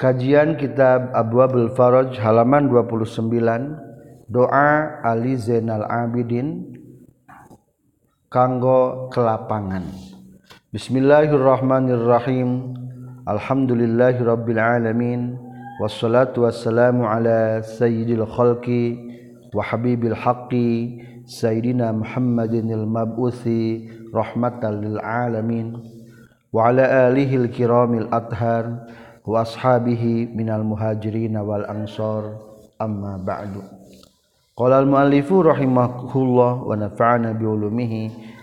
Kajian Kitab Abwabul Faraj halaman 29 Doa Ali Zainal Abidin kanggo kelapangan. Bismillahirrahmanirrahim. Alhamdulillahirabbil alamin. Wassalatu wassalamu ala sayyidil khalqi wa habibil haqqi sayyidina Muhammadinil mab'uthi rahmatan lil alamin wa ala alihi al kiramil athhar washabihi minal muhajirin wal ansor amma ba'du. Qala al muallifu rahimahullah wa nafa'ana bi ulumihi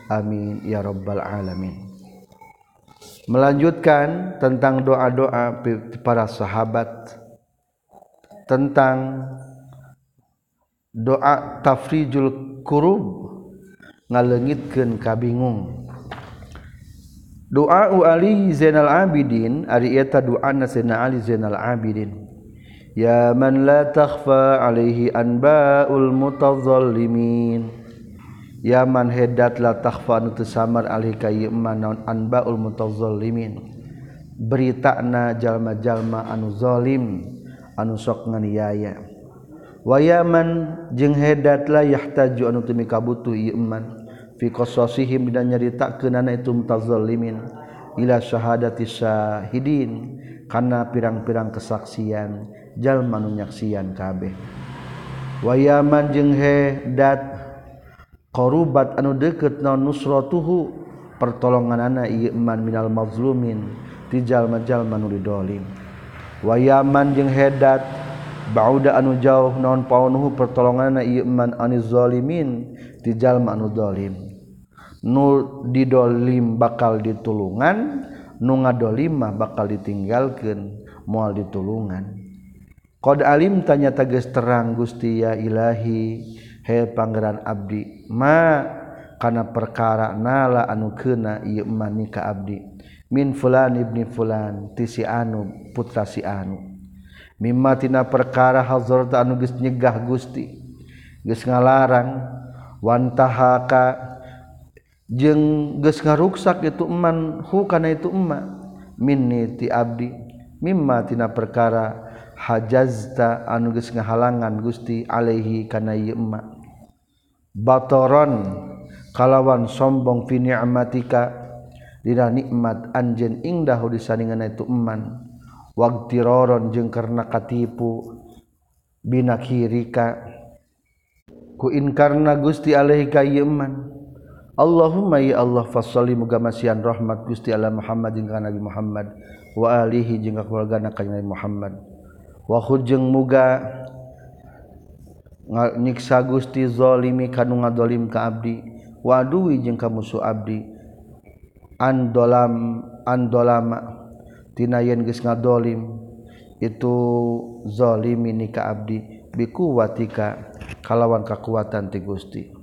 amin ya rabbal alamin. Melanjutkan tentang doa-doa para sahabat tentang doa tafrijul kurub ngalengitkeun kabingung. doa u Ali Zainal Abidin ari eta doa na Sayyidina Ali Zainal Abidin. Ya man la takhfa alaihi anba'ul mutadzallimin ya man hedat la takhfa nu teu samar alaihi ka ieu naon anba'ul mutadzallimin beritana jalma-jalma anu zalim anu sok nganiaya. Wa yaman jeung hedat la yahtaju anu teu mikabutuh ieu man fi qasasihim dan nyaritakeun itu mutazallimin ila syahadati syahidin kana pirang-pirang kesaksian jalma nu nyaksian kabeh wa yaman jeung dat qarubat anu deukeut naon nusratuhu pertolonganana ieu iman minal mazlumin ti jalma-jalma nu didolim wa yaman jeung hedat bauda anu jauh naon paunuhu pertolonganana ieu iman aniz zalimin ti jalma anu zalim nu didolim bakal ditulungan nu ngadolimah bakal ditinggalkan mual ditulungan. Qad alim tanya teges terang Gusti ya Ilahi. He pangeran abdi ma kana perkara nala anu keuna ieu mani ka abdi. Min fulan ibni fulan ti si anu putra si anu. Mimma tina perkara hazrat anu geus nyegah Gusti. Geus ngalarang wantahaka jeung geus ngaruksak itu eman hu kana itu emma minni ti abdi mimma tina perkara hajazta anu geus ngahalangan Gusti alaihi kana ieu emma batoron kalawan sombong fi ni'matika dina nikmat anjeun indah di saninganna itu eman. Waqtiroron jeung karena katipu binakirika. Ku inkarna Gusti alaihi ka ieu eman. Allahumma ya Allah fasali muga masihan rahmat Gusti Allah Muhammad jeung kana Nabi Muhammad. Wa alihi jeung keluargana kanjeng Nabi Muhammad. Wa khujeng muga nyiksa Gusti zalimi kanu ngadolim ka abdi. Wa aduwi jeung ka musuh abdi. Andolam andolama tina yen geus ngadolim itu zalimi ni ka abdi. Biku watika kalawan kakuatan ti Gusti.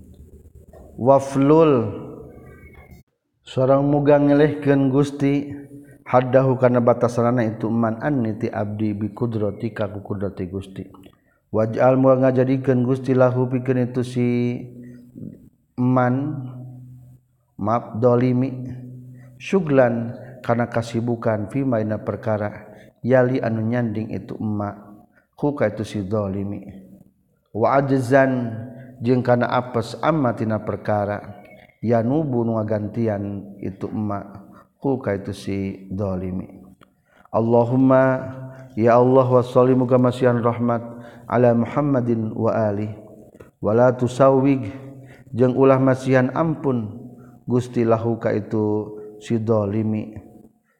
waflul. Seorang muga ngelehkeun Gusti haddahu kana batasanana itu man anniti abdi bi qudrati Gusti. Waj'al muga ngajadikeun Gusti lahu pikeun itu si man map dolimi syuglan kana kasibukan fi maina perkara yali anu nyanding itu emak huka itu si dolimi. Wa ajzan jeung kana apes amma tina perkara. Yanubu nu gantian itu emma ku ka itu si zalimi Allahumma ya Allah wa sallimu kama rahmat ala Muhammadin wa ali wala tusawwig jeung ulah masihan ampun. Gusti lahu ka itu si zalimi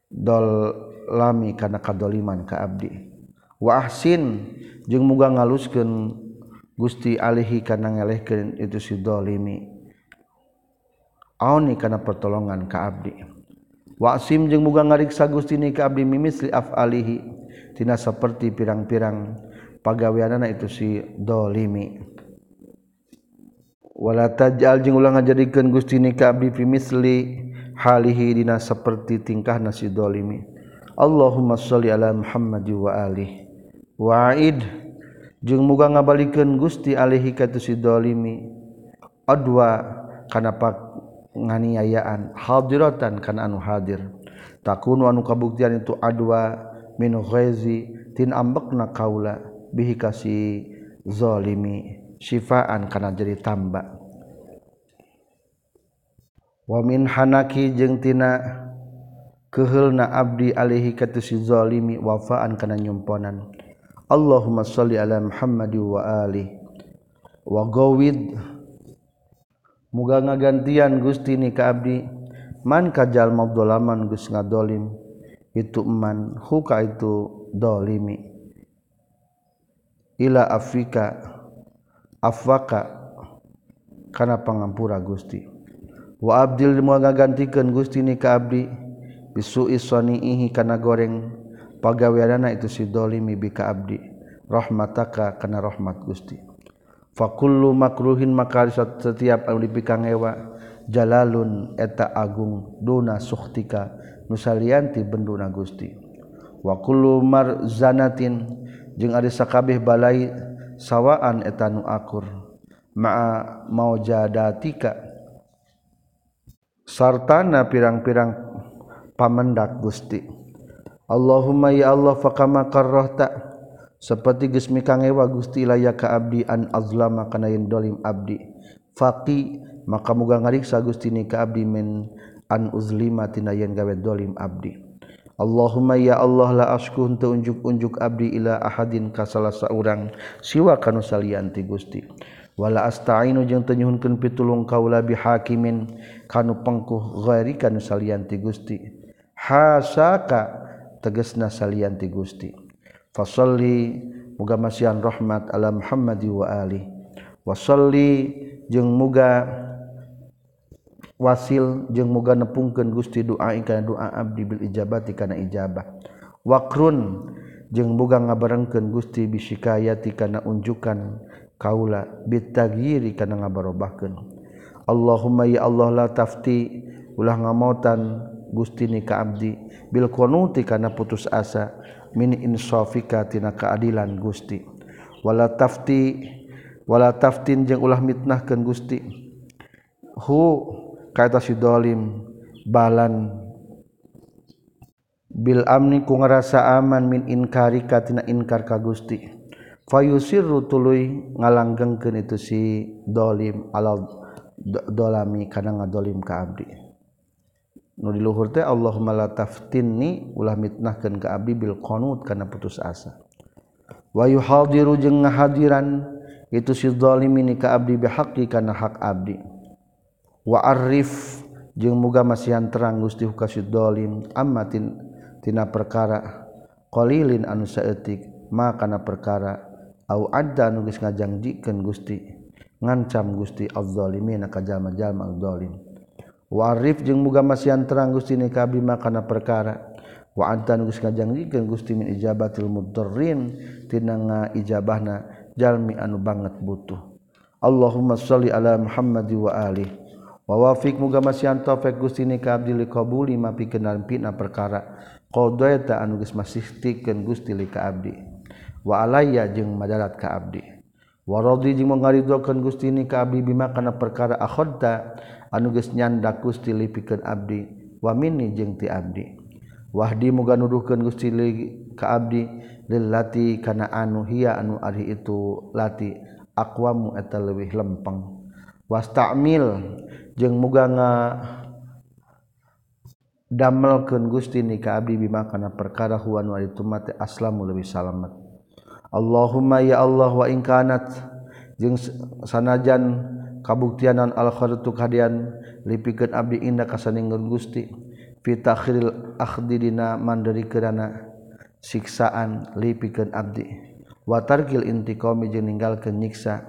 dol lami kana kadoliman ka abdi. Wa ahsin jeung muga ngaluskeun Gusti Alihi karena ngelehkan itu si dolimi. Aoni karena pertolongan ke abdi. Waksim jeung muga ngariksa Gusti ni ke abdi mimisli af alihi Tina seperti pirang-pirang pagawianana itu si dolimi. Wala tajal jeung ulah ngajadikeun Gusti ni ka abdi pimisli halihi dina seperti tingkah nasi dolimi. Allahumma sholli ala Muhammad wa alihi. Wa'id. jeung muga ngabalikeun Gusti alaihi ka si dolimi adwa kana penganiayaan hadiratan kana anu hadir. Takun anu kabuktian itu adwa min ghaizi tin ambekna kaula bihi kasi zalimi syifaan kana jadi tamba. Wa min hanaki jeung tina keheulna abdi alaihi ka si zalimi wafaan kana nyumponan. Allahumma shalli ala Muhammad wa ali. Wa gawid. Muga ngagantian Gusti ni ka abdi. Man kajal mabdolaman gus ngadolim. Itu man huka itu dolimi. Ila Afrika afwaka kana pangampura Gusti. Wa abdil muga ngagantikeun Gusti ni ka abdi. Ihi karena goreng pagaweana itu sidolimi bika abdi. Rahmataka kana rahmat Gusti. Fakullu makruhin maka setiap anu dipikang ewa jalalun eta agung duna sukhtika nusalianti benduna Gusti. Wakullu marzanatin jeung ari sakabeh balai sawaan eta nu akur. Ma maujadatika sartana pirang-pirang pamendak Gusti. Allahumma ya Allah faqama qarrahta seperti gesmi kangewa gusti laya ka abdi an azlama kana yen dolim abdi. Faqi maka muga ngariksa gusti ni ka abdi min an uzlima tina yen gawe dolim abdi. Allahumma ya Allah la asku henteu unjuk-unjuk abdi ila ahadin ka salah saurang siwa kanu salian ti gusti. Wala astainu jeung teu nyuhunkeun pitulung kaula bi hakimin kanu pengkuh ghairi kanu salian ti gusti. Hasaka tegesna salianti Gusti. Fasalli muga masihan rahmat ala Muhammad wa ali. Wasalli jeung muga wasil jeung muga nepungkeun Gusti doa kana doa abdi bil ijabati kana ijabah. Wakrun jeung muga ngabarengkeun Gusti bisikayati kana unjukan kaula bitagiri kana ngabarobahkeun. Allahumma ya Allah la tafti ulah ngamotan Gusti ni ka abdi. Bil qanuti kana putus asa min insafika tina keadilan Gusti. Wala tafti wala taftin jeung ulah mitnahkeun Gusti. Hu kaita si dolim balan. Bil amni ku ngarasa aman min inkarika tina inkar ka Gusti. Fayusirru tuluy ngalanggengkeun itu si dolim alal dolami kana ngadolim ka abdi nu diluhur teh Allahumma la taftinni ulah mitnahkeun ka abdi bil qanut kana putus asa. Wa yuhadiru jeung ngahadiran itu si zalimi ni ka abdi bihaqqi kana hak abdi. Wa arif jeung muga masihan terang Gusti ka si zalim tina perkara qalilin anu saeutik ma kana perkara au adda nu geus ngajangjikeun Gusti ngancam Gusti az-zalimin ka jalma-jalma az-zalim. warif jeung muga masihan terang Gusti ni kabi makana perkara. Wa antan geus ngajangikeun Gusti min ijabatil mudarrin tina ijabahna jalmi anu banget butuh. Allahumma shalli ala Muhammad wa ali wa wafiq muga masihan taufik Gusti ni ka abdi li qabuli ma pikeun pina perkara. Qadaita anu geus masihikeun Gusti li ka abdi. Wa alayya jeung madarat ka abdi. Waradi jeung mangaridokeun Gusti ni ka abdi bima kana perkara akhadta anuges nyanda Gusti lipikan abdi wamini jeung ti abdi. Wahdi muga nuduhkan Gusti ka abdi lillati kana anu hiya anu ari itu lati aqwamu eta leuwih lempeng. Wastamil jeung muga nga damelkeun Gusti ni ka abdi bima kana perkara huwa nu ari tumate aslamu leuwih salamet. Allahumma ya Allah wa in kanat jeung sanajan kabuktianan al-khartu kadian lipikeun abdi indah kasaningkeun Gusti. Fitakhiril akhdi dina mandiri kerana siksaan lipikeun abdi. Wa tarkil intiqami jeung ninggalkeun nyiksa.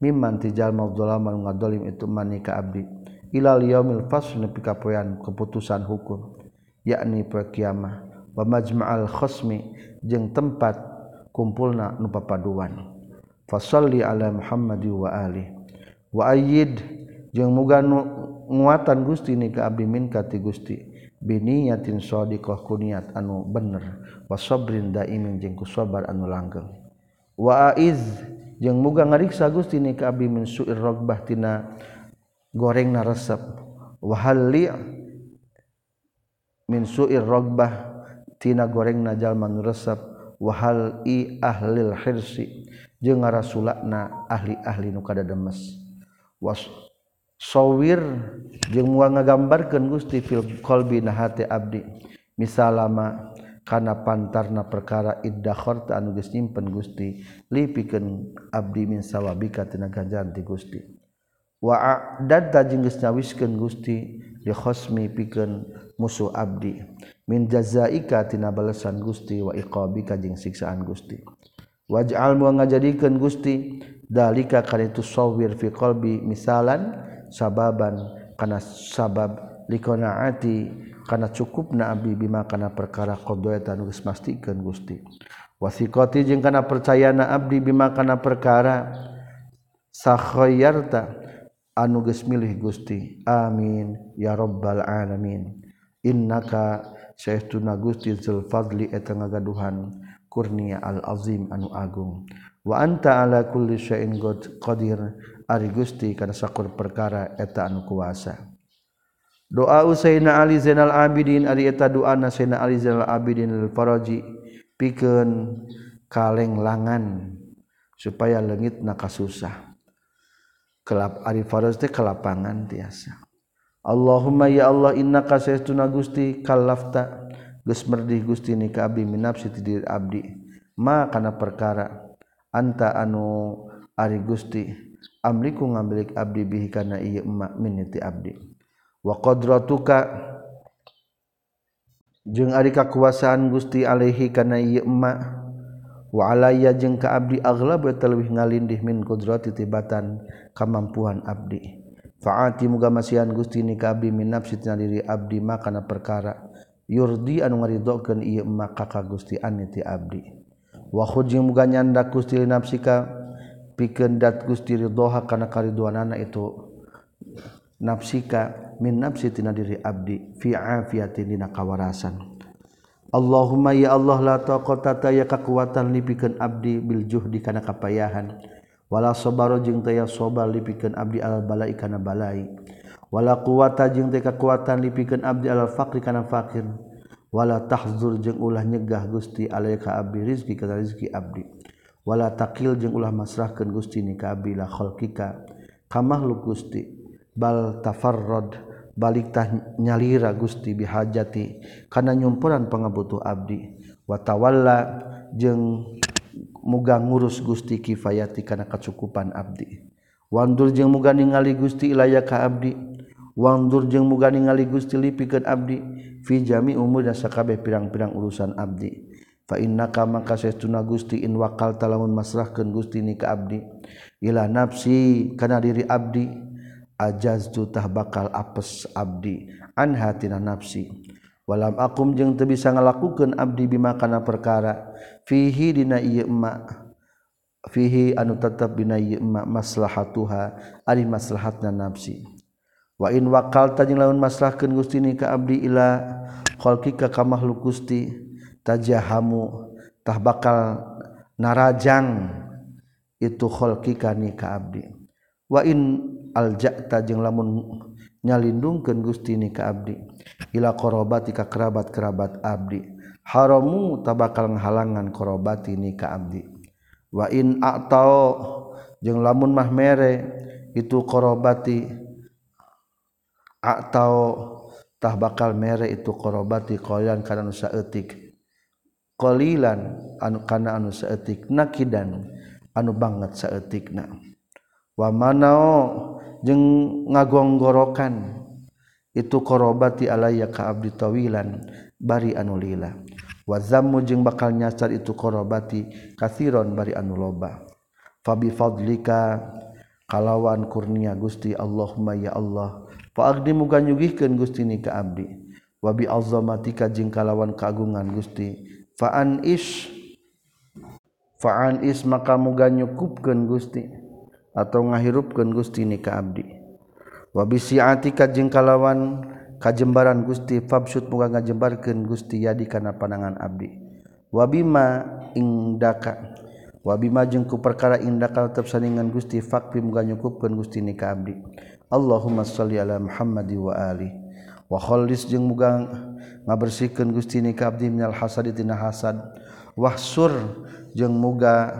Mimman tijal madzalaman ngadolim itu manika abdi. Ilal yaumil fasl nepi kapoean keputusan hukum. Yakni poe kiamah wa majma'al khasmi jeung tempat kumpulna nu papaduan. Fasalli ala muhammadi wa alihi waid jeung muga nguatan Gusti ni ke abdi min kati Gusti. Biniyatin shadiqah kuniat anu bener. Wa sabrin daimin jeung kusabar anu langgeng. Wa aiz jeung muga ngariksa Gusti ni ka abdi min suir ragbah tina gorengna resep. Wa min suir ragbah tina gorengna jalma nu resep. Wa hal i ahlil hirsi jeung ngarasulakna ahli-ahli nu kada demes was sowir jeung mual ngagambarkeun Gusti fil qalbi na hati abdi. Misalama kana pantarna perkara iddakhorta anu geus nyimpen Gusti lipikeun abdi min sawabika tina ganjaran ti Gusti. Wa a'dadta jeung geus nyawiskeun Gusti li khosmi pikeun musuh abdi. Min jazaika tina balasan Gusti wa iqabika jeung siksaan Gusti. Waj'al mu ngajadikeun Gusti dalika karena itu sawir fi qalbi misalan sababan. Kana sabab likonaati kana cukupna abdi bima kana perkara qadaita nu geus mastikeun Gusti. Wasiqati jeung kana percayana abdi bima kana perkara sakhayarta anu geus milih Gusti. Amin. Ya rabbal alamin. Innaka syaituna Gusti zul fadli eta ngagaduhan kurnia al azim anu agung. Wa anta ala kulli syai'in qadir. Ari Gusti kana sakur perkara eta anu kuasa. Doa Usaina Ali Zainal Abidin ari eta doana Sayyidina Ali Zainal Abidin al-Faraji pikeun kaleng langan supaya leungit na kasusah. Kelap ari faraz teh kelapangan tiasa. Allahumma ya Allah inna kasaytuna gusti kalafta geus merdih gusti ni ka abdi min nafsi ti diri abdi. Ma kana perkara anta anu ari Gusti amliku ngambilik abdi bihi kana ieu emak min ti abdi. Wa qadratuka jeung ari kakuasaan Gusti alaihi kana ieu emak. Wa alayya jeung ka abdi aghlab talwih ngalindih min qudrati tibatan kamampuan abdi. Faati muga masihan Gusti ni ka abdi min nafsi tina diri abdi makana perkara. Yurdi anu ngaridokeun ieu emak ka Gusti ani ti abdi. muga nyanda Gusti nafsika pikeun dat Gusti ridhoha kana kariduanana itu nafsika min nafsi tina diri abdi fi afiyatin dina kawarasan. Allahumma ya Allah la taqata ta ya kakuatan lipikeun abdi bil juhdi kana kapayahan. Wala sabaro jeung teu sabar lipikeun abdi al balai kana balai. Wala quwata jeung teu kakuatan lipikeun abdi al faqri kana fakir wala tahzur jeung ulah nyegah Gusti alaika abdi rizki kana rizki abdi. Wala takil jeung ulah masrahkeun Gusti ni ka abdi la khalqika ka makhluk Gusti. Bal tafarrad balik tah nyalira Gusti bihajati kana nyumpuran pangabutuh abdi. Wa tawalla jeung muga ngurus Gusti kifayati kana kecukupan abdi. Wandur jeung muga ningali Gusti ilaya ka abdi. Wandur jeung muga ningali Gusti lipikeun abdi. fi jami umur dan sakabeh pirang-pirang urusan abdi. Fa innaka maka sesuna Gusti in wakal talamun masrahkeun Gusti ni ka abdi. Ila nafsi kana diri abdi ajaztu tah bakal apes abdi. An hatina nafsi. Walam akum jeung teu bisa ngalakukeun abdi bima kana perkara. Fihi dina ieu emma fihi anu tetep dina ieu emma maslahatuha ari maslahatna nafsi. wa in wakal jeung laun maslahkeun Gusti ni ka abdi ila khalqika ka makhluk Gusti tajahamu tah bakal narajang itu khalqika ni ka abdi. Wa in alja'ta jeung lamun nyalindungkeun Gusti ni ka abdi ila qarabati ka kerabat-kerabat abdi. Haramu tabakal nghalangan qarabati ni ka abdi. Wa in atau jeung lamun mah mere itu qarabati atautah bakal mere itu korobati koyan karena nusaetik qlilan anu kana anu saetik nakidan anu banget saetikna wa manao jeung ngagonggorokan itu korobati alaya ka abdi tawilan bari anu lila. Wazammu jeung bakal nyasar itu korobati kasiron bari anu loba. Fabi fadlika kalawan kurnia Gusti Allahumma ya Allah. Faagdi muga nyugihkeun Gusti ni ka abdi. Wa bi azamatika jeung kalawan kagungan Gusti. Fa'an is Fa'an is maka muga nyukupkeun Gusti atau ngahirupkeun Gusti ni ka abdi. Wa bi si'atika jeung kalawan kajembaran Gusti fabsut muga ngajembarkeun Gusti yadi kana panangan abdi. Wa bima indaka Wa bima jeung ku perkara indaka tetep saningan Gusti fakri muga nyukupkeun Gusti ni ka abdi. Allahumma sholli ala Muhammad wa ali. Wa khallis jeung muga ngabersihkeun Gusti ni ka abdi minal hasad tina hasad. Wahsur jeung muga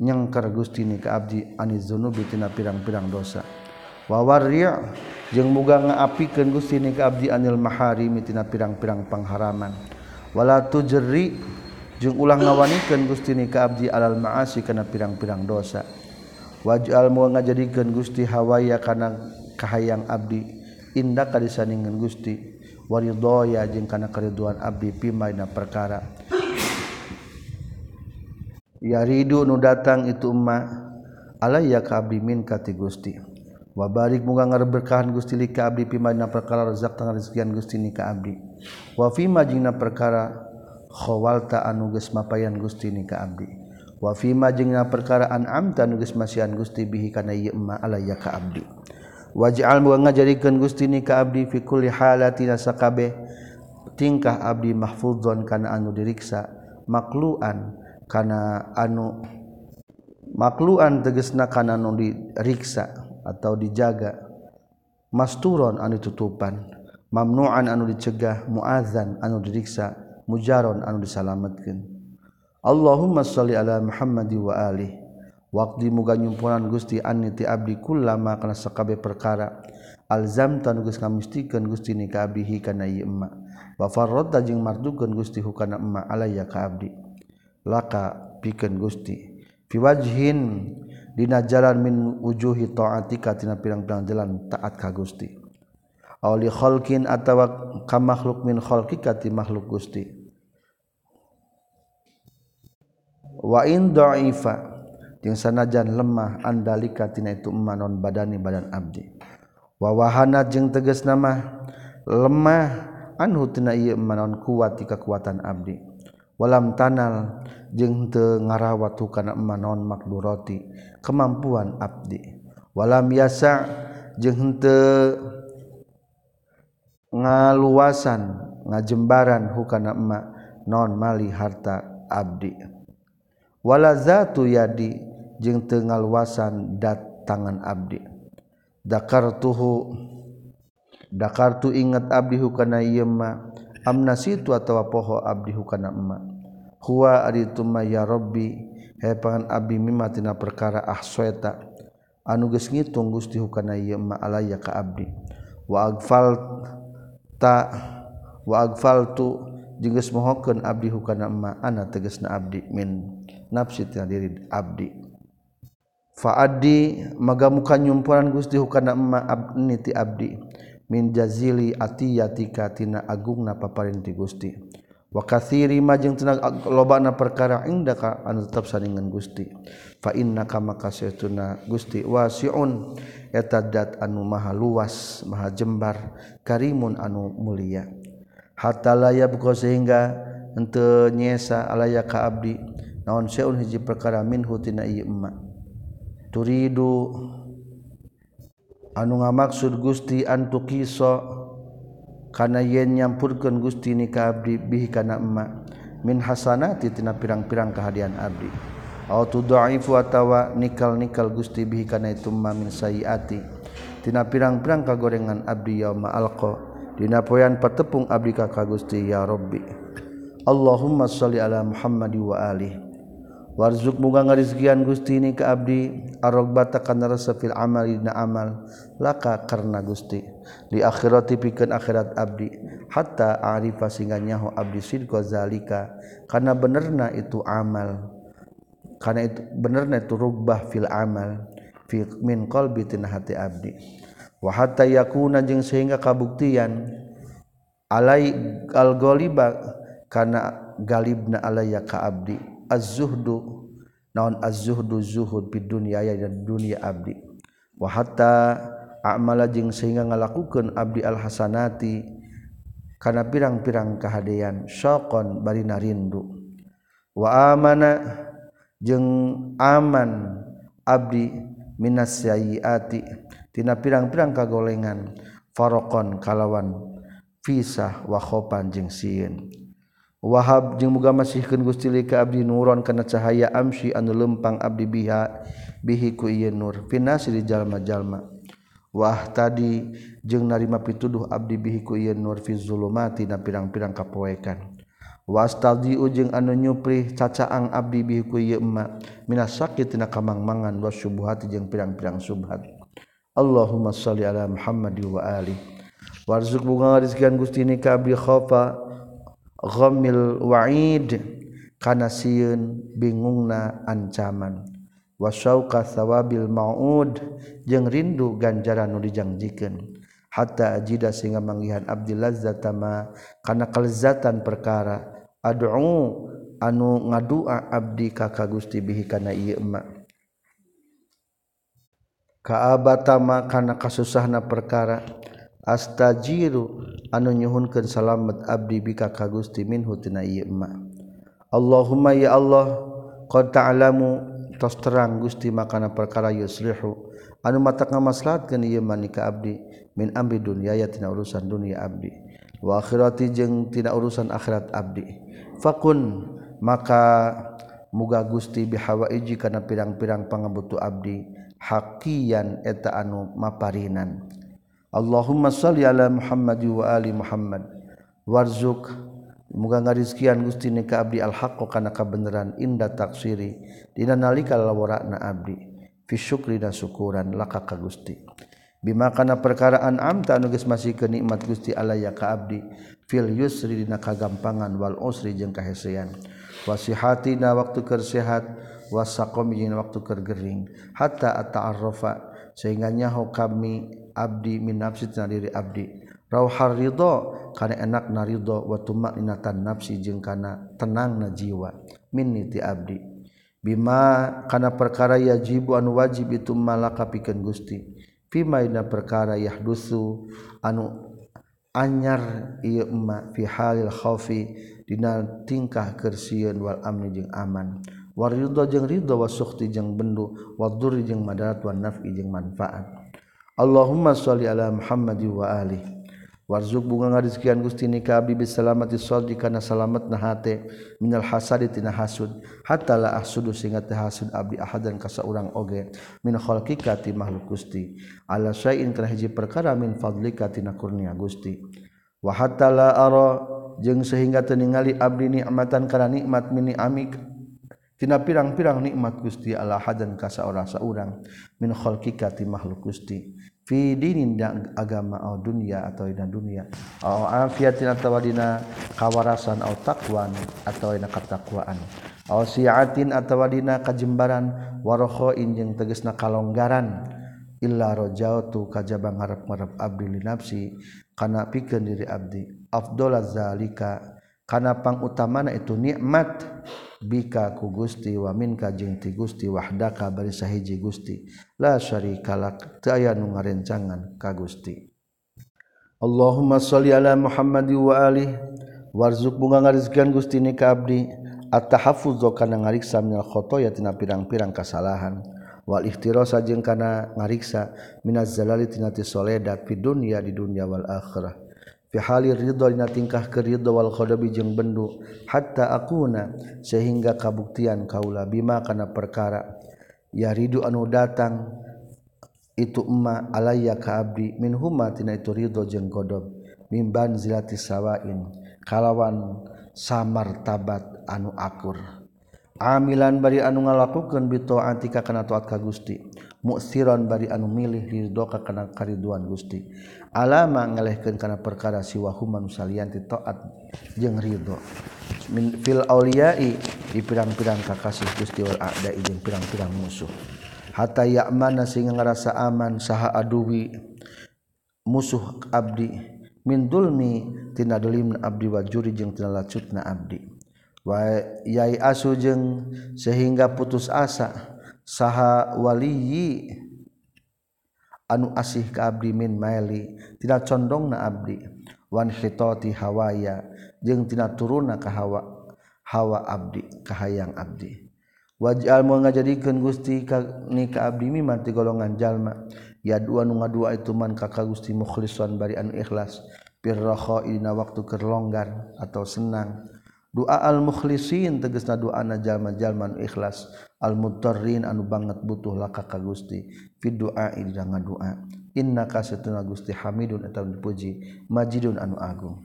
nyengker Gusti ni ka abdi aniz dzunubi tina pirang-pirang dosa. Wa warri' jeung muga ngaapikeun Gusti ni ka abdi anil maharimi tina pirang-pirang pangharaman wala tujri jeung ulah ngawanikeun Gusti ni ka abdi alal maasi kana pirang-pirang dosa. Waj'al muga ngajadikeun Gusti hawaya kana kahayang abdi. Indah kalisaningan Gusti. Waridoya jeung kana keriduan abdi pimaina perkara. Yaridu nu datang itu umma alayya ka abdi min kati Gusti. Wa barik muga ngaberkahan Gusti li ka abdi pimaina perkara rezak tang rezekian Gusti ni ka abdi. Wa fima jingna perkara khawalta anu geus mapayan Gusti ni ka abdi. Wa fima jingna perkara an amta geus masian Gusti bihi kana ieu emma alayya ka abdi. wajal ngajarikan gustini ka abdi fikul halatina sakabeh. Tingkah abdi mahfudzon kana anu diriksa makluan kana anu makluan tegesna kana anu diriksa atau dijaga. Masturon anu tutupan mamnuan anu dicegah muazan anu diriksa mujaron anu disalametkeun. Allahumma salli ala Muhammad wa alihi waktu muga nyumpunan Gusti aniti abdi kullama kana sakabe perkara. Alzam tan geus ngamistikan Gusti ni ka abihi kana ieu emma. Wa farradta jeung mardukeun Gusti hukana emma alayya ka abdi. Laka pikeun Gusti. Fi wajhin dina jalan min wujuhi taatika tina pirang-pirang jalan taat ka Gusti. Aw li khalqin atawa ka makhluk min khalqika ti makhluk Gusti. Wa in dha'ifa jeung sanajan lemah andalika tina itu emanon badani badan abdi. Wawahana jeung teges nama lemah anhu tina ieu emma kuat ti kekuatan abdi. Walam tanal jeung teu ngarawat kana emanon makdurati kemampuan abdi. Walam yasa jeung henteu ngaluasan ngajembaran hukana emak non mali harta abdi. Wala zatu yadi jeung tengaluasan dat tangan abdi. Dakar tuhu dakar tu ingat abdi hukana yema amna situ atawa poho abdi hukana emma huwa ari tuma ya rabbi he pangan abdi mimma tina perkara ahsweta anu geus ngitung Gusti hukana yema alaya ka abdi. Wa agfal ta wa agfal tu jeung geus mohokeun abdi hukana emma ana tegasna abdi. Min nafsi tina diri abdi. faadi magamukan nyumpuran Gusti hukana emma abni ti abdi. Min jazili atiyatika tina agungna paparinti Gusti. Wa kathiri ma jeung tina lobana perkara indaka anu tetep saningan Gusti. Fa innaka maka saytuna Gusti wasiun. Eta dat anu maha luas maha jembar karimun anu mulia. Hatta layab ko sehingga henteu nyesa alaya ka abdi. Naon seun hiji perkara minhu tina ieu emma. turidu. Anu ngamaksud Gusti antuk kiso kana yen nyampurkeun Gusti ni ka abdi bihi kana emma min hasanati tina pirang-pirang kahadian abdi. Au tudhaifu atawa nikal-nikal Gusti bihi kana itu ma min sayiati. Tina pirang-pirang kagorengan abdi yauma alqa. Dina poean patepung abdi ka Gusti ya Rabbi. Allahumma shalli ala Muhammadi wa alihi. Warzuk muga ngarizkian Gusti ini ke abdi. Arrogbata kana rasa fil amal dina amal. Laka karena Gusti. Di akhirati pikeun akhirat abdi. Hatta arifa sehingga nyaho abdi sidqa zalika. Karena benerna itu amal. Karena itu benerna itu rugbah fil amal. Fi min qalbi tina hati abdi. Wa hatta yakuna jeung sehingga kabuktian. Alai al ghaliba kana galibna alayya ka abdi az-zuhdu naon az-zuhdu zuhud bid dunya ya dan dunia abdi. Wa hatta a'mala jeung sehingga ngalakukeun abdi al hasanati kana pirang-pirang kahadean syaqon bari narindu wa amana jeung aman abdi minas sayyiati tina pirang-pirang kagolengan farokon kalawan fisah wa khopan jeung sieun. Wahab jeung muga masihkeun Gusti li ka abdi nuron kana cahaya amsi anu lempang abdi biha bihi ku ieu nur. Finasi di jalma-jalma. Wah tadi jeung narima pituduh abdi bihi ku ieu nur fi zulumati na pirang-pirang kapoekan. Wastaldi ujung anu nyupri cacaang abdi bihi ku ieu emma minas sakit tina kamangmangan was subuhati jeung pirang-pirang subhat Allahumma sholli ala Muhammad wa ali. Warzuq bunga rizkian Gusti ni ka abdi khofa ghamil wa'id kana sieun bingungna ancaman. Wasauka thawabil maud jeung rindu ganjaran nu dijangjikeun hatta ajida sehingga manggihan abdi lazzatama kana kelezatan perkara ad'u anu ngadua abdi ka ka Gusti bihi kana ieu emma kaabatama kana kasusahna perkara. astajiru anu nyuhunkeun salamet abdi bika ka Gusti minhu tina ieu ma Allahumma ya Allah qad ta'lamu tos terang Gusti makana perkara yuslihu. Anu mata ngamaslahatkeun ieu manika abdi min amri dunyaya tina urusan dunia abdi. Wa akhirati jeung tina urusan akhirat abdi. Fakun maka muga Gusti bihawaiji kana pirang-pirang pangabutu abdi hakian eta anu maparinan. Allahumma sholli ala Muhammad wa ali Muhammad. Warzuq muga ngarizkian Gusti ni ka abdi al haqq oh kana kabeneran inda taksiri dina nalika lawarana abdi. Fi syukri dan syukuran laka ka Gusti. Bima kana perkaraan amta anu geus masikeun nikmat Gusti Allah ya ka abdi. Fil yusri dina kagampangan wal usri jeung kahesean. Wasihatina waktu keur sehat. Wasaqom jeung waktu keur gering. Hatta ata'arrafa sehingga nyaho kami abdi min nafsi tina diri abdi. Rauhar ridho kana enak na ridho wa tumaninatan nafsi jeung kana tenang na jiwa. Minni ti abdi. Bima kana perkara yajibu anu wajib itu malaka pikeun Gusti. Fima ina perkara yahdusu anu anyar ieu emma fi halil khaufi dina tingkah keur sieun wal amni jeung aman. War ridho jeung ridho wa sukhti jeung bendu wa dzurri jeung madarat wa naf'i jeung manfaat. Allahumma sholli ala Muhammad wa ali. Warzuk bunga ngarizkian Gusti ni ka abdi bisalamati sholli kana salametna hate minal hasadi tina hasud. Hatta la ahsudu sehingga teh hasud abdi ahadan ka saurang oge. Min khalqika ti makhluk Gusti. Ala syai'in kana hiji perkara min fadlika tina kurnia Gusti. Wa hatta la ara jeung sehingga teu ningali abdi nikmatan kana nikmat mini amik tina pirang-pirang nikmat Gusti Allah hadan ka saurang saurang min khalqika ti makhluk Gusti. Fi dinin agama au dunya atau dina dunia. Au afiatin atawa dina kawarasan au taqwan atawa dina katakwaan. Au siatin atawa dina kajembaran warohoin injing tegasna kalonggaran. Illa rajautu kajaba ngarep-ngarep abdi li nafsi kana pikeun diri abdi. Afdolaz zalika kana pangutamana itu nikmat. bika ku Gusti wamin kajeng ti Gusti wahdaka bari sahiji Gusti. La syarikalak teu aya nu ngarencangan ka Gusti. Allahumma sholli ala Muhammad wa ali warzuq bunga ngarizkeun Gusti ni ka abdi. At-tahaffuz kana ngariksa minal khotoya tina pirang-pirang kasalahan. Wal ihtirasa jeung kana ngariksa minaz zalali tina ti soledat fi dunya di dunya wal akhirah. hali ridho dina tingkah keridho wal khodobi jeung bendu hatta akuna sehingga kabuktian kaula bima kana perkara. Ya ridu anu datang itu emma alayya ka abdi min huma tina itu ridho jeung khodob mimban zilati sawain kalawan samar tabat anu akur. Amilan bari anu ngalakukeun bi taatika kana taat ka Gusti. Muksiron bari anu milih ridho ka kana kariduan Gusti. alama ngelehkan kana perkara siwa huma salian ti taat jeung ridho. Min fil auliyai di pirang-pirang kakasih Gusti wal a'da jeung pirang-pirang musuh. Hatta ya'mana sehingga ngerasa aman saha aduwi musuh abdi. Min dulmi tina dulmi abdi wajuri jeung tina lacutna abdi. Wa yai asu jeung sehingga putus asa saha waliyi anu asih ka abdi min maili tina condong na abdi. Wan hitoti hawaya jeung tina turuna ka hawa hawa abdi kahayang abdi. Wajal mau ngajadikeun Gusti ka ni ka abdi miman ti golongan jalma. Ya dua nu ngadua itu man ka ka Gusti mukhlisan bari anu ikhlas. Bir ina waktu kerlonggar atau senang. Doa al mukhlisin tegesna doa na jalma-jalma ikhlas. Al mudarrin anu banget butuh laka ka Gusti. fid doa di dalam doa innaka satuna gusti hamidun atau dipuji majidun anu agung.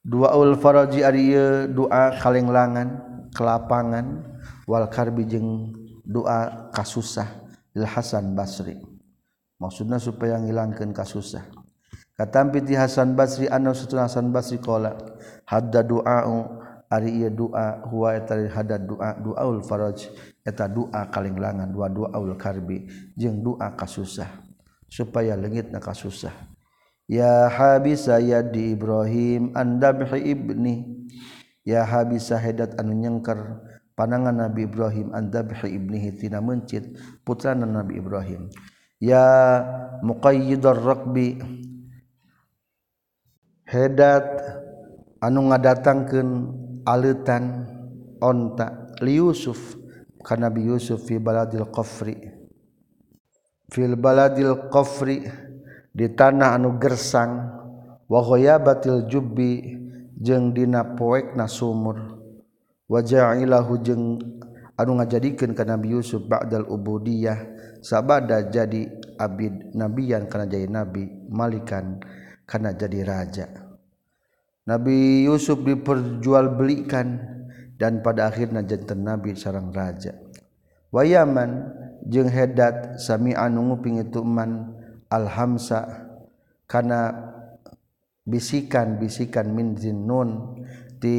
Dua ul faraji ari doa kalenglangan kelapangan wal karbi jeung doa kasusah lil Hasan Basri. Maksudna supaya ngilangkeun kasusah. Katampi ti Hasan Basri anu satuna Hasan Basri qala hadda du'a ari ieu doa huwa eta hada doa duaul faraj eta doa kalenglangan dua duaul karbi jeung doa kasusah supaya leungitna kasusah. Ya habisa yadi ibrahim andabhi ibni. Ya habisa hadat anu nyengker panangan nabi ibrahim andabhi ibnihi tina mencit putrana nabi ibrahim. Ya muqayyidar raqbi hadat anu ngadatangkeun aletan onta li Yusuf ka Nabi Yusuf fi baladil qafri. Fil baladil qafri di tanah anu gersang wa ghayabatil jubbi jeung dina poekna sumur. Wa ja'ilahu jeung anu ngajadikeun ka Nabi Yusuf ba'dal ubudiyah sabada jadi abid nabiyan kana jadi nabi malikan kana jadi raja. Nabi Yusuf diperjualbelikan dan pada akhirnya jantan Nabi sarang raja. Wayaman jeung hedat sami anu nguping itu man alhamsa kana bisikan-bisikan min zinnun ti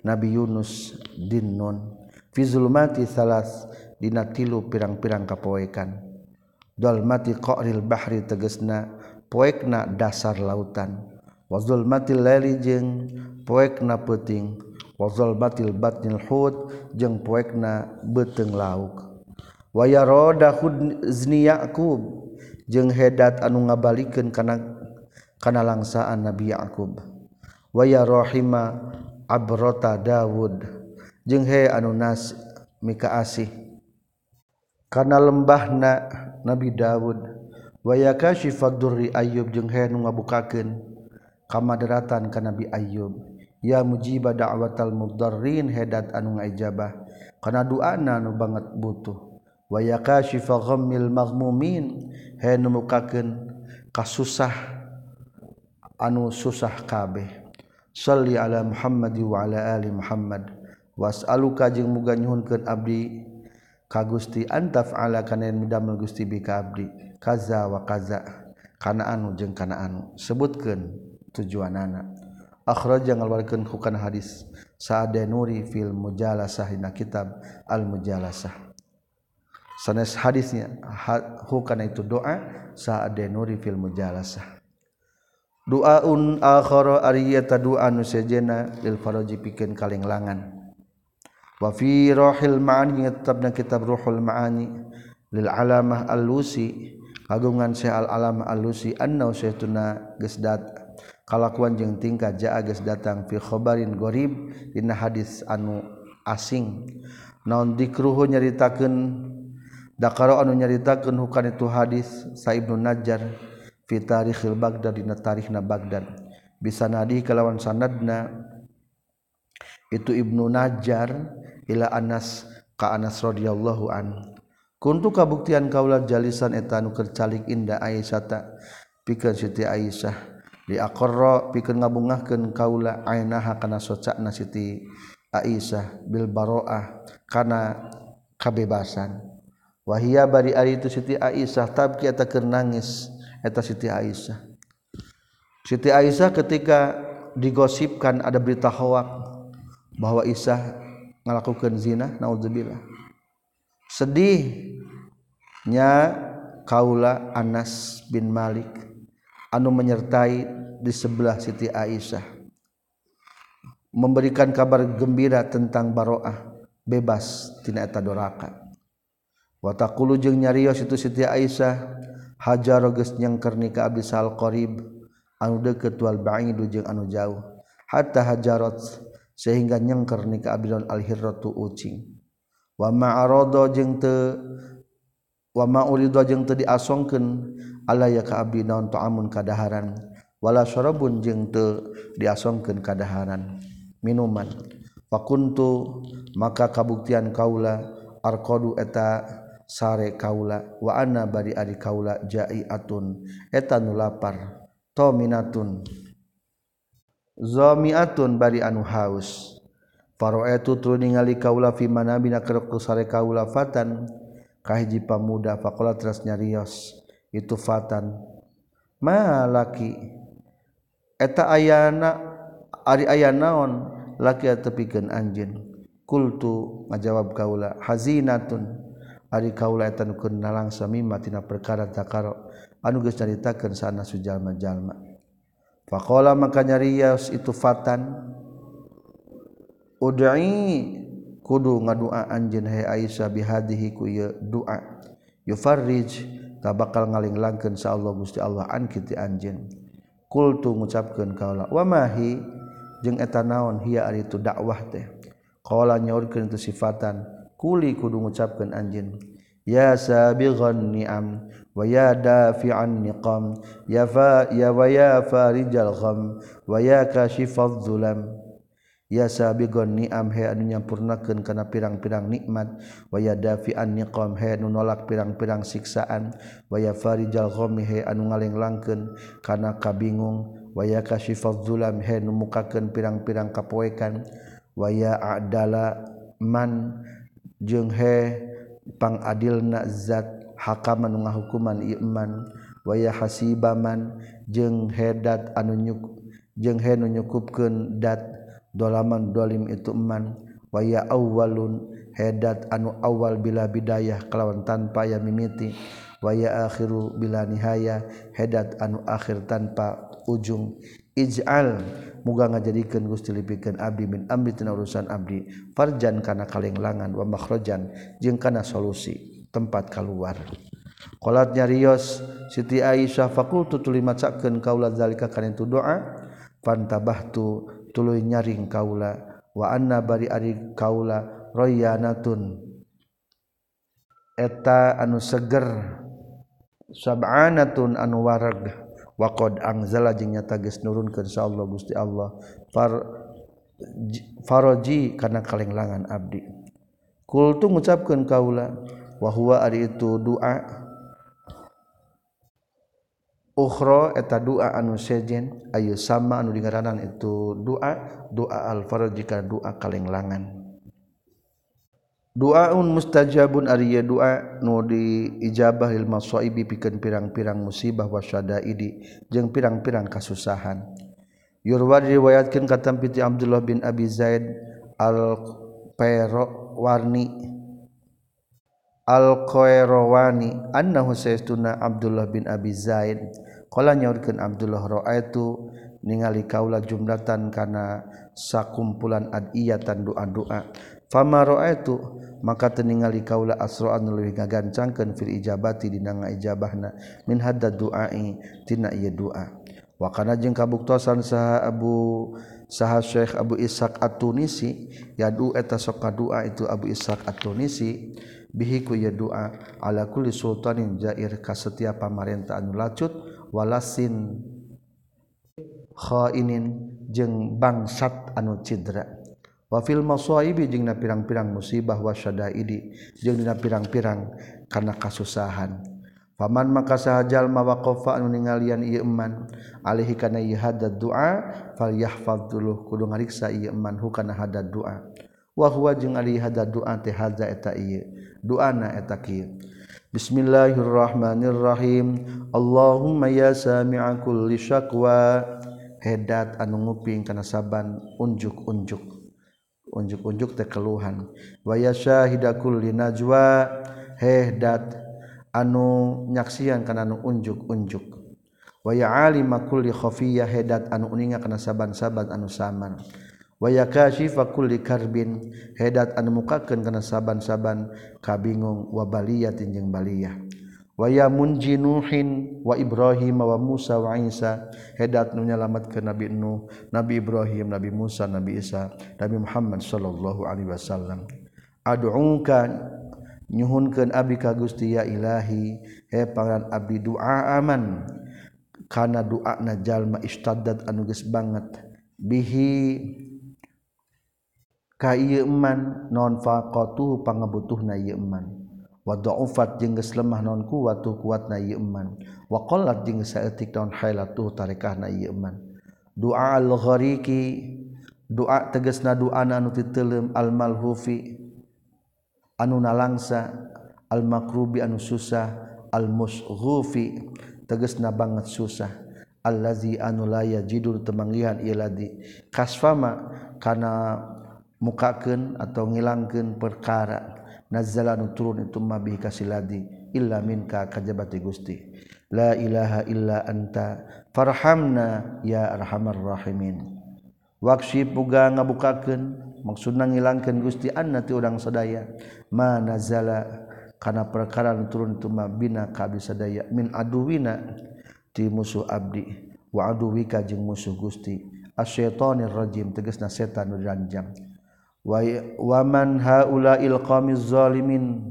Nabi Yunus dinnun fi zulmati salas dina tilu pirang-pirang kapoekan. Dolmati qahril bahri tegesna poekna dasar lautan. wazul matil laili jeung poekna peuting. Wazul batil batil hud jeung poekna beteng lauk. Waya roda hudzni Yakub jeung hedat anu ngabalikeun kana kana langsaan Nabi Yakub waya rohima abrota Dawud jeung he anu nas mika asih kana lembahna Nabi Dawud. Waya kasyifadurri Ayub jeung he nu ngabukakeun kamaderatan ka Nabi Ayub ya mujiba da'watal mudarrin hedat anu ngaijabah kana doana nu banget butuh. Wa yakashifa ghammil maghmumin he mukakeun kasusah anu susah kabeh. Salli ala muhammad wa ala ali Muhammad. Was'aluka jeung muga nyuhunkeun abdi ka Gusti. Antaf ala kana Gusti bi ka abdi. Kaza wa kaza. Kana anu jeung kana anu. Sebutkeun. Tujuan anak. Akhro janganwalkan bukan hadis saat nuri film mujala sahhina kitab al-mujalasah. Sanes hadisnya hukana itu doa saat nuri fil mujalasah. Doaun akhara ariyata doa nu sejena lil faraji pikeun kalenglangan wa fi rohil ma'ani tetapna kitab ruhul ma'ani lil alamah al-lusi kagungan syekh al alamah al-lusi anna saytuna geus dat kalakuan jeung tingkah jaa geus datang fi khabarin gharib dina hadis anu asing. Naon dikruhu nyaritakeun dakaro anu nyaritakeun hukan itu hadis sa ibnu najjar fi tarikhil bagdad dina tarikhna bagdad bisa nadi kalawan sanadna itu ibnu najjar ila anas ka anas radhiyallahu an. Kuntu kabuktian kaula jalisan eta anu kercalik inda aisyata pikeun siti aisyah. diakorro pikir ngabungahkan kaula ainaha kana socak nasiti Aisyah bil baroah kana kabebasan. Wahia bari ari itu Siti Aisyah tabki eta keur nangis eta Siti Aisyah. Siti Aisyah ketika digosipkan ada berita hoak bahwa Isa ngalakukan zina naudzubillah sedihnya kaula Anas bin Malik. anu menyertai di sebelah Siti Aisyah. Memberikan kabar gembira tentang Baroah bebas tina eta doraka. Watakulu jeung nyarios itu Siti Aisyah hajar geus nyengker ka abdi sal qarib anu deukeut wal ba'idu jeung anu jauh hatta hajarat sehingga nyengker ka abdi al hirratu ucing. Wa ma'arada jeung teu wa ma'urida jeung teu diasongkeun ala ya ka abdi naon ta'amun kadaharan. Wala syarabun jeung teu diasongkeun kadaharan. Minuman. Fakuntu maka kabuktian kaula arqadu eta sare kaula wa ana bari ari kaula jaiatun eta nu lapar taminatun zamiatun bari anu haus. Faroetu tu ningali kaula fi manabina kerek sare kaula fatan kahiji pamuda fakola teras nyarios. itu fatan. Malaki eta ayana ari aya naon? Laki tepikeun anjeun. Kultu ngajawab kaula hazinatun. Ari kaula eta nu keun nalangsa mimma tina perkara takaro. Anu geus caritakeun sana sujalma-jalma faqala maka nyarios itu fatan. Ud'i. Kudu ngadua anjeun hai Aisyah bihadihi ku ieu doa yufarrij. tak bakal ngalinglangkeun sa Allah Gusti Allah an kitu anjeun. Qultu ngucapkeun kaula wa mahi jeung eta naon hiya ari tu dakwah teh. Qala nyaurkeun tu sifatan kuli kudu ngucapkeun anjeun. Ya sabighan ni'am wa ya dafi'an niqam ya fa ya wa ya farijal gham wa ya kashifadh zulam. ya sabigon ni'am he anu nyampurnakeun kana pirang-pirang nikmat. Wa ya dafi'an niqam he anu nolak pirang-pirang siksaan. Wa ya farijal ghami he anu ngalenglangkeun kana kabingung. Wa ya kasyifadz dzulam he anu mukakeun pirang-pirang kapoekan. Wa ya adala man jeung he pangadilna zat hakam anu ngahukuman iman. Wa ya hasibaman jeung hedat anu nyuk jeung he nu nyukupkeun dat dolaman dolim itu eman. Waya awalun hedat anu awal bila bidayah kelawan tanpa ya mimiti. Waya akhiru bila nihaya hedat anu akhir tanpa ujung. Ij'al muga ngajadikeun Gusti lipikeun abdi min amri tina urusan abdi. Farjan kana kalenglangan wa makhrajan jeung kana solusi tempat kaluar. Qolat nyarios Siti Aisyah fakultu tuli macakeun kaula zalika kana itu doa. Fantabahtu tuluy nyaring kaula wa anna bari ari kaula royanatun. Eta anu seger sab'anatun anu warag wa qad anzala jeung nyata geus nurunkeun insyaallah Gusti Allah. Far faraji kana kalenglangan abdi. Kultu ngucapkeun kaula wa huwa ari itu doa Uhro eta doa anu sejen Ayu sama anu digaranan itu doa doa alfar jika doa kalenglangan. Doaun mustajabun Arya doa nu diijabah lil soibi pikeun pirang-pirang musibah wasyadaidi jeung pirang-pirang kasusahan. Yurwa riwayatkeun katam piti Abdullah bin Abi Zaid al Pero Warni. al-Qayrawani annahu sayyiduna Abdullah bin Abi Zaid. Qala nyaurkeun Abdullah raaitu ningali kaula jumlatan kana sakumpulan adiyatan doa-doa. Fama raaitu maka teningali kaula asra'an leuwih ngagancangkeun fil ijabati dina ngaijabahna min hadda duai tina ieu doa. Wa kana jeung kabuktosan saha Abu saha Syekh Abu Ishaq At-Tunisi yadu eta sok kadua itu Abu Ishaq At-Tunisi bihi ku ieu doa ala kulli sultanin jair ka setiap pamarentah anu lacut walasin khainin jeung bangsat anu cidra. Wa fil masaibi jeung na pirang-pirang musibah wasyadaidi jeung dina pirang-pirang kana kasusahan. Paman maka sahajal mawaqofa anu ninggalian ieu iman alihi kana ieu hadad doa falyahfadz dulu kudu ngariksa ieu iman hukana hadad doa. wahwa jeung ari hada du'a teh hadza eta ieu. Du'ana eta kieu. Bismillahirrahmanirrahim. Allahumma ya sami'a kulli syakwa. Hedat anu nguping kana saban unjuk-unjuk. Unjuk-unjuk teh keluhan. Wa ya syahida kulli najwa. Hedat anu nyaksian kana anu unjuk-unjuk. Wa ya alima kulli khafiyah. Hedat anu uninga kana saban-saban anu samar wayakashifakulli karbin. Hedat anu mukakeun kana saban-saban kabingung wa baliyatin jeung baliyah. Waya munji nuhin wa Ibrahim wa Musa wa Isa. Hedat nu nyalametkeun Nabi Nuh Nabi Ibrahim Nabi Musa Nabi Isa Nabi Muhammad sallallahu alaihi wasallam. Ad'uka nyuhunkeun abdi ka Gusti ya Ilahi. He pangeran abdi doa aman. Kana doa na jalma istaddat anu geus banget. Bihi kaman nonfaotu pangebutuh naman wafat jengges lemah nonku kuat kuat naman wakolat jeng sayatik non hailatuh tarikah naman doa alhoriki doa teges na nu titelem almalhufi anu nalangsa almakrubi anu susah almushufi teges na banget susah. Allazi anu laya jidul temangihan iladi kasfama kana mukaken atau ngilangkan perkara nazzalan turun itu mabi kasiladi illa minka kajabati gusti. La ilaha illa anta farhamna ya arhamar rahimin. Waksi puga ngabukakeun maksudna ngilangkeun gusti anna ti urang sadaya ma nazala kana perkara turun itu mabina kabi sadaya min aduwina ti musuh abdi wa aduwika jeung musuh gusti. Asyaitonir rajim tegasna setan nu ranjang waman haulail qaumiz zalimin.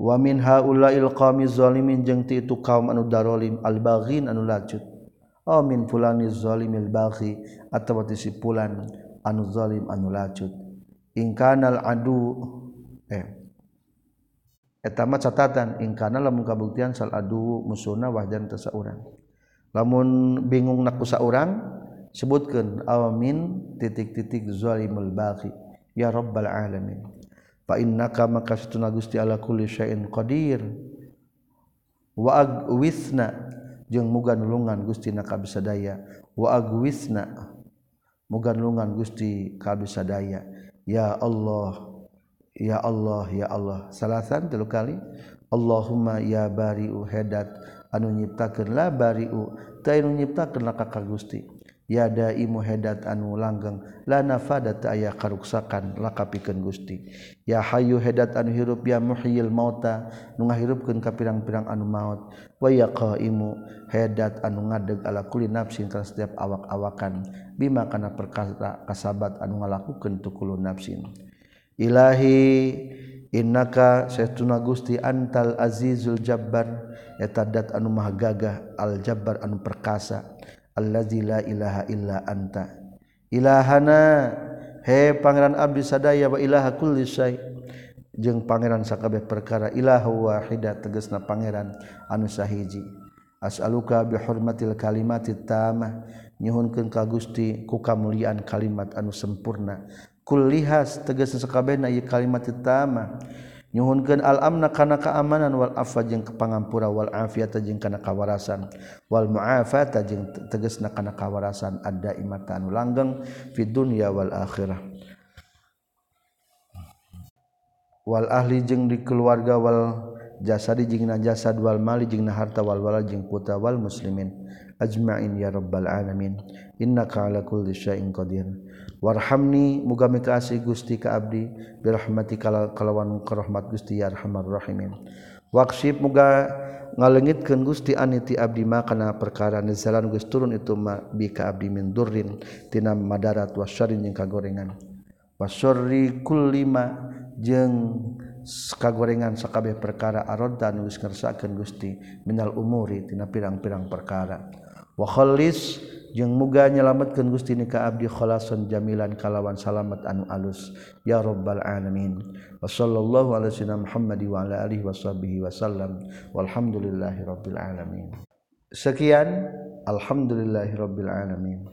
Wa min haulail zalimin jeung ti itu kaum anu darolim albaghin anu lacut. Oh min fulani zalimil baghi atawa ti si fulan anu zalim anu lacut. In kanal adu eh eta mah catatan in kana lamun kabuktian sal adu musuna wahdan tasauran. Lamun bingung nak kusaurang sebutkan amin titik-titik zalimul baqi. Ya rabbal alamin. Fa innaka maka satuna Gusti ala kulli syai'in qadir. Wa agwisna jeung muga nulungan Gusti na kabisadaya wa agwisna muga nulungan Gusti kabisadaya ya Allah ya Allah ya Allah. Salasan tilu kali. Allahumma ya bariu hedat. Anu nyiptakeun la bariu ta anu nyiptakeun la ka Gusti. yada imu hedat anu langgeng lana fadat aya karuksakan lakapikeun Gusti. Ya hayyu hedat anu hirup ya muhyil mauta nu ngahirupkeun ka pirang-pirang anu maut. Wa ya qaimu hedat anu ngadeg ala kulli nafsin ka setiap awak-awakan. Bima kana perkara kasabat anu ngalakukeun tu kullu nafsin. Ilahi innaka saytuna Gusti antal azizul jabbar. Eta dat anu maha gagah al jabbar anu perkasa. allazi la ilaha illa anta. Ilahana. He pangeran abdi sadaya wa ilaha kulli syai. Jeung pangeran sakabeh perkara ilahu wahida tegasna pangeran anu sahiji. As'aluka bi hurmatil kalimati tamah nyuhunkeun ka Gusti ku kamuliaan kalimat anu sempurna. Kullihas tegasna sakabehna ieu kalimat tamah nyuhunkeun al-amna kana keamanan wal afwa jeung kepangampura wal afiata jeung kana kawarasan wal muafata jeung tegasna kana kawarasan ada imatan langgeng fi dunya wal akhirah. Wal ahli jeung di keluarga wal jasadi jeung na jasad wal mali jeung na harta wal walad jeung puta wal muslimin. Ajma'in ya rabbal alamin. Innaka ala kulli syai'in qadir. warhamni mugami kasih Gusti ka abdi birahmati kalawan karahmat Gusti ya arhamar rahimin. Waksib muga ngalengitkeun Gusti aniti abdi ma kana perkara nizalan geus turun itu ma bi ka abdi min durrin tina madarat wasyarrin jeung kagorengan. Wasyarri kullima jeung kagorengan sakabeh perkara arodan geus ngersakeun Gusti minal umuri tina pirang-pirang perkara. Wa khallis jeung muga nyelametkeun Gusti ni ka abdi khalason jamilan kalawan salamet anu alus. Ya rabbal alamin. Wa sallallahu ala sayyidina Muhammad wa ala alihi washabihi wasallam walhamdulillahi rabbil alamin. Sekian. Alhamdulillahi rabbil alamin.